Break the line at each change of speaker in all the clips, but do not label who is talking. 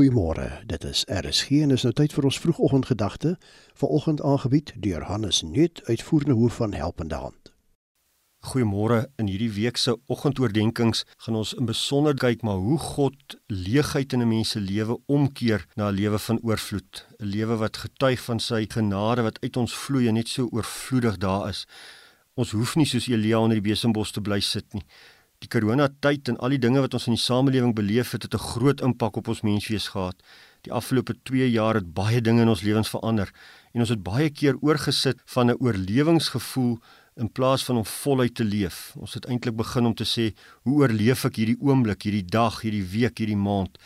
Goeiemôre. Dit is RSG en is nou tyd vir ons vroegoggendgedagte. Vanoggend aangebied deur Hannes Nuut, uitvoerende hoof van Helpende Hand.
Goeiemôre. In hierdie week se oggendoordenkings gaan ons in besonder kyk maar hoe God leegheid in 'n mens se lewe omkeer na 'n lewe van oorvloed, 'n lewe wat getuig van sy genade wat uit ons vloei en net so oorvloedig daar is. Ons hoef nie soos Elia onder die besembos te bly sit nie. Die koronatyd en al die dinge wat ons in die samelewing beleef het, het 'n groot impak op ons menswees gehad. Die afgelope 2 jaar het baie dinge in ons lewens verander en ons het baie keer oorgesit van 'n oorlewingsgevoel in plaas van om voluit te leef. Ons het eintlik begin om te sê, hoe oorleef ek hierdie oomblik, hierdie dag, hierdie week, hierdie maand?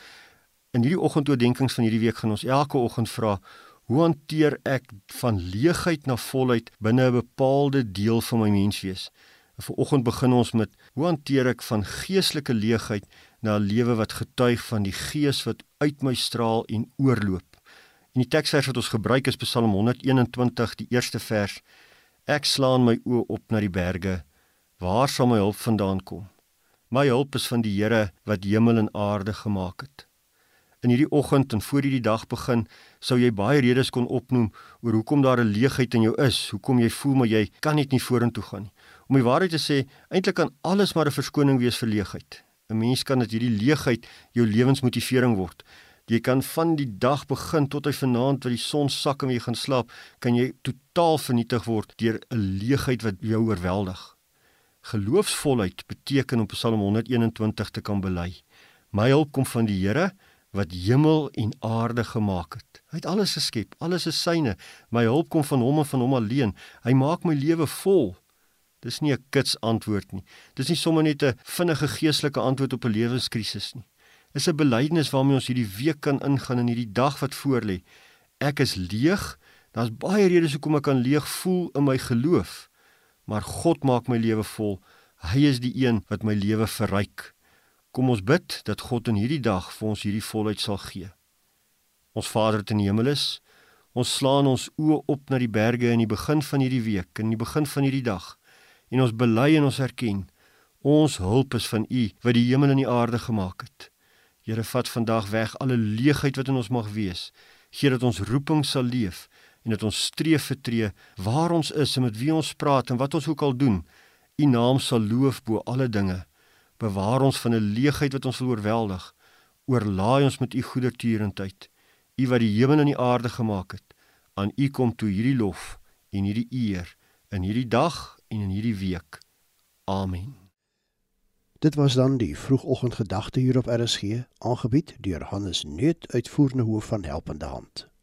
In hierdie oggendoordenkings van hierdie week gaan ons elke oggend vra, hoe hanteer ek van leegheid na volheid binne 'n bepaalde deel van my menswees? Vanoggend begin ons met hoe hanteer ek van geestelike leegheid na 'n lewe wat getuig van die gees wat uit my straal en oorloop. En die teksvers wat ons gebruik is Psalm 121, die eerste vers. Ek slaan my oë op na die berge. Waar sal my hulp vandaan kom? My hulp is van die Here wat hemel en aarde gemaak het. In hierdie oggend en voor hierdie dag begin, sou jy baie redes kon opnoem oor hoekom daar 'n leegheid in jou is, hoekom jy voel maar jy kan net nie vorentoe gaan nie. Om die waarheid te sê, eintlik kan alles maar 'n verskoning wees vir leegheid. 'n Mens kan dat hierdie leegheid jou lewensmotivering word. Jy kan van die dag begin tot hy vanaand wat die son sak en jy gaan slaap, kan jy totaal vernietig word deur 'n leegheid wat jou oorweldig. Geloofsvolheid beteken om Psalm 121 te kan bely. My hulp kom van die Here wat hemel en aarde gemaak het. Hy het alles geskep, alles is syne. My hulp kom van hom en van hom alleen. Hy maak my lewe vol. Dis nie 'n kits antwoord nie. Dis nie sommer net 'n vinnige geestelike antwoord op 'n lewenskrisis nie. Dis 'n belydenis waarmee ons hierdie week kan ingaan in hierdie dag wat voorlê. Ek is leeg. Daar's baie redes hoekom ek kan leeg voel in my geloof. Maar God maak my lewe vol. Hy is die een wat my lewe verryk. Kom ons bid dat God in hierdie dag vir ons hierdie volheid sal gee. Ons Vader wat in die hemel is, ons slaan ons oë op na die berge in die begin van hierdie week, in die begin van hierdie dag en ons bely en ons erken ons hulp is van U wat die hemel en die aarde gemaak het. Here vat vandag weg alle leegheid wat in ons mag wees. Gee dat ons roeping sal leef en dat ons streef vertree waar ons is en met wie ons praat en wat ons ook al doen. U naam sal loof bo alle dinge. Bewaar ons van 'n leegheid wat ons wil oorweldig. Oorlaai ons met u goedertierendheid. U wat die hemel en die aarde gemaak het. Aan u kom toe hierdie lof en hierdie eer in hierdie dag en in hierdie week. Amen.
Dit was dan die vroegoggendgedagte hier op RSG, aangebied deur Hannes Nuut, uitvoerende hoof van Helpende Hand.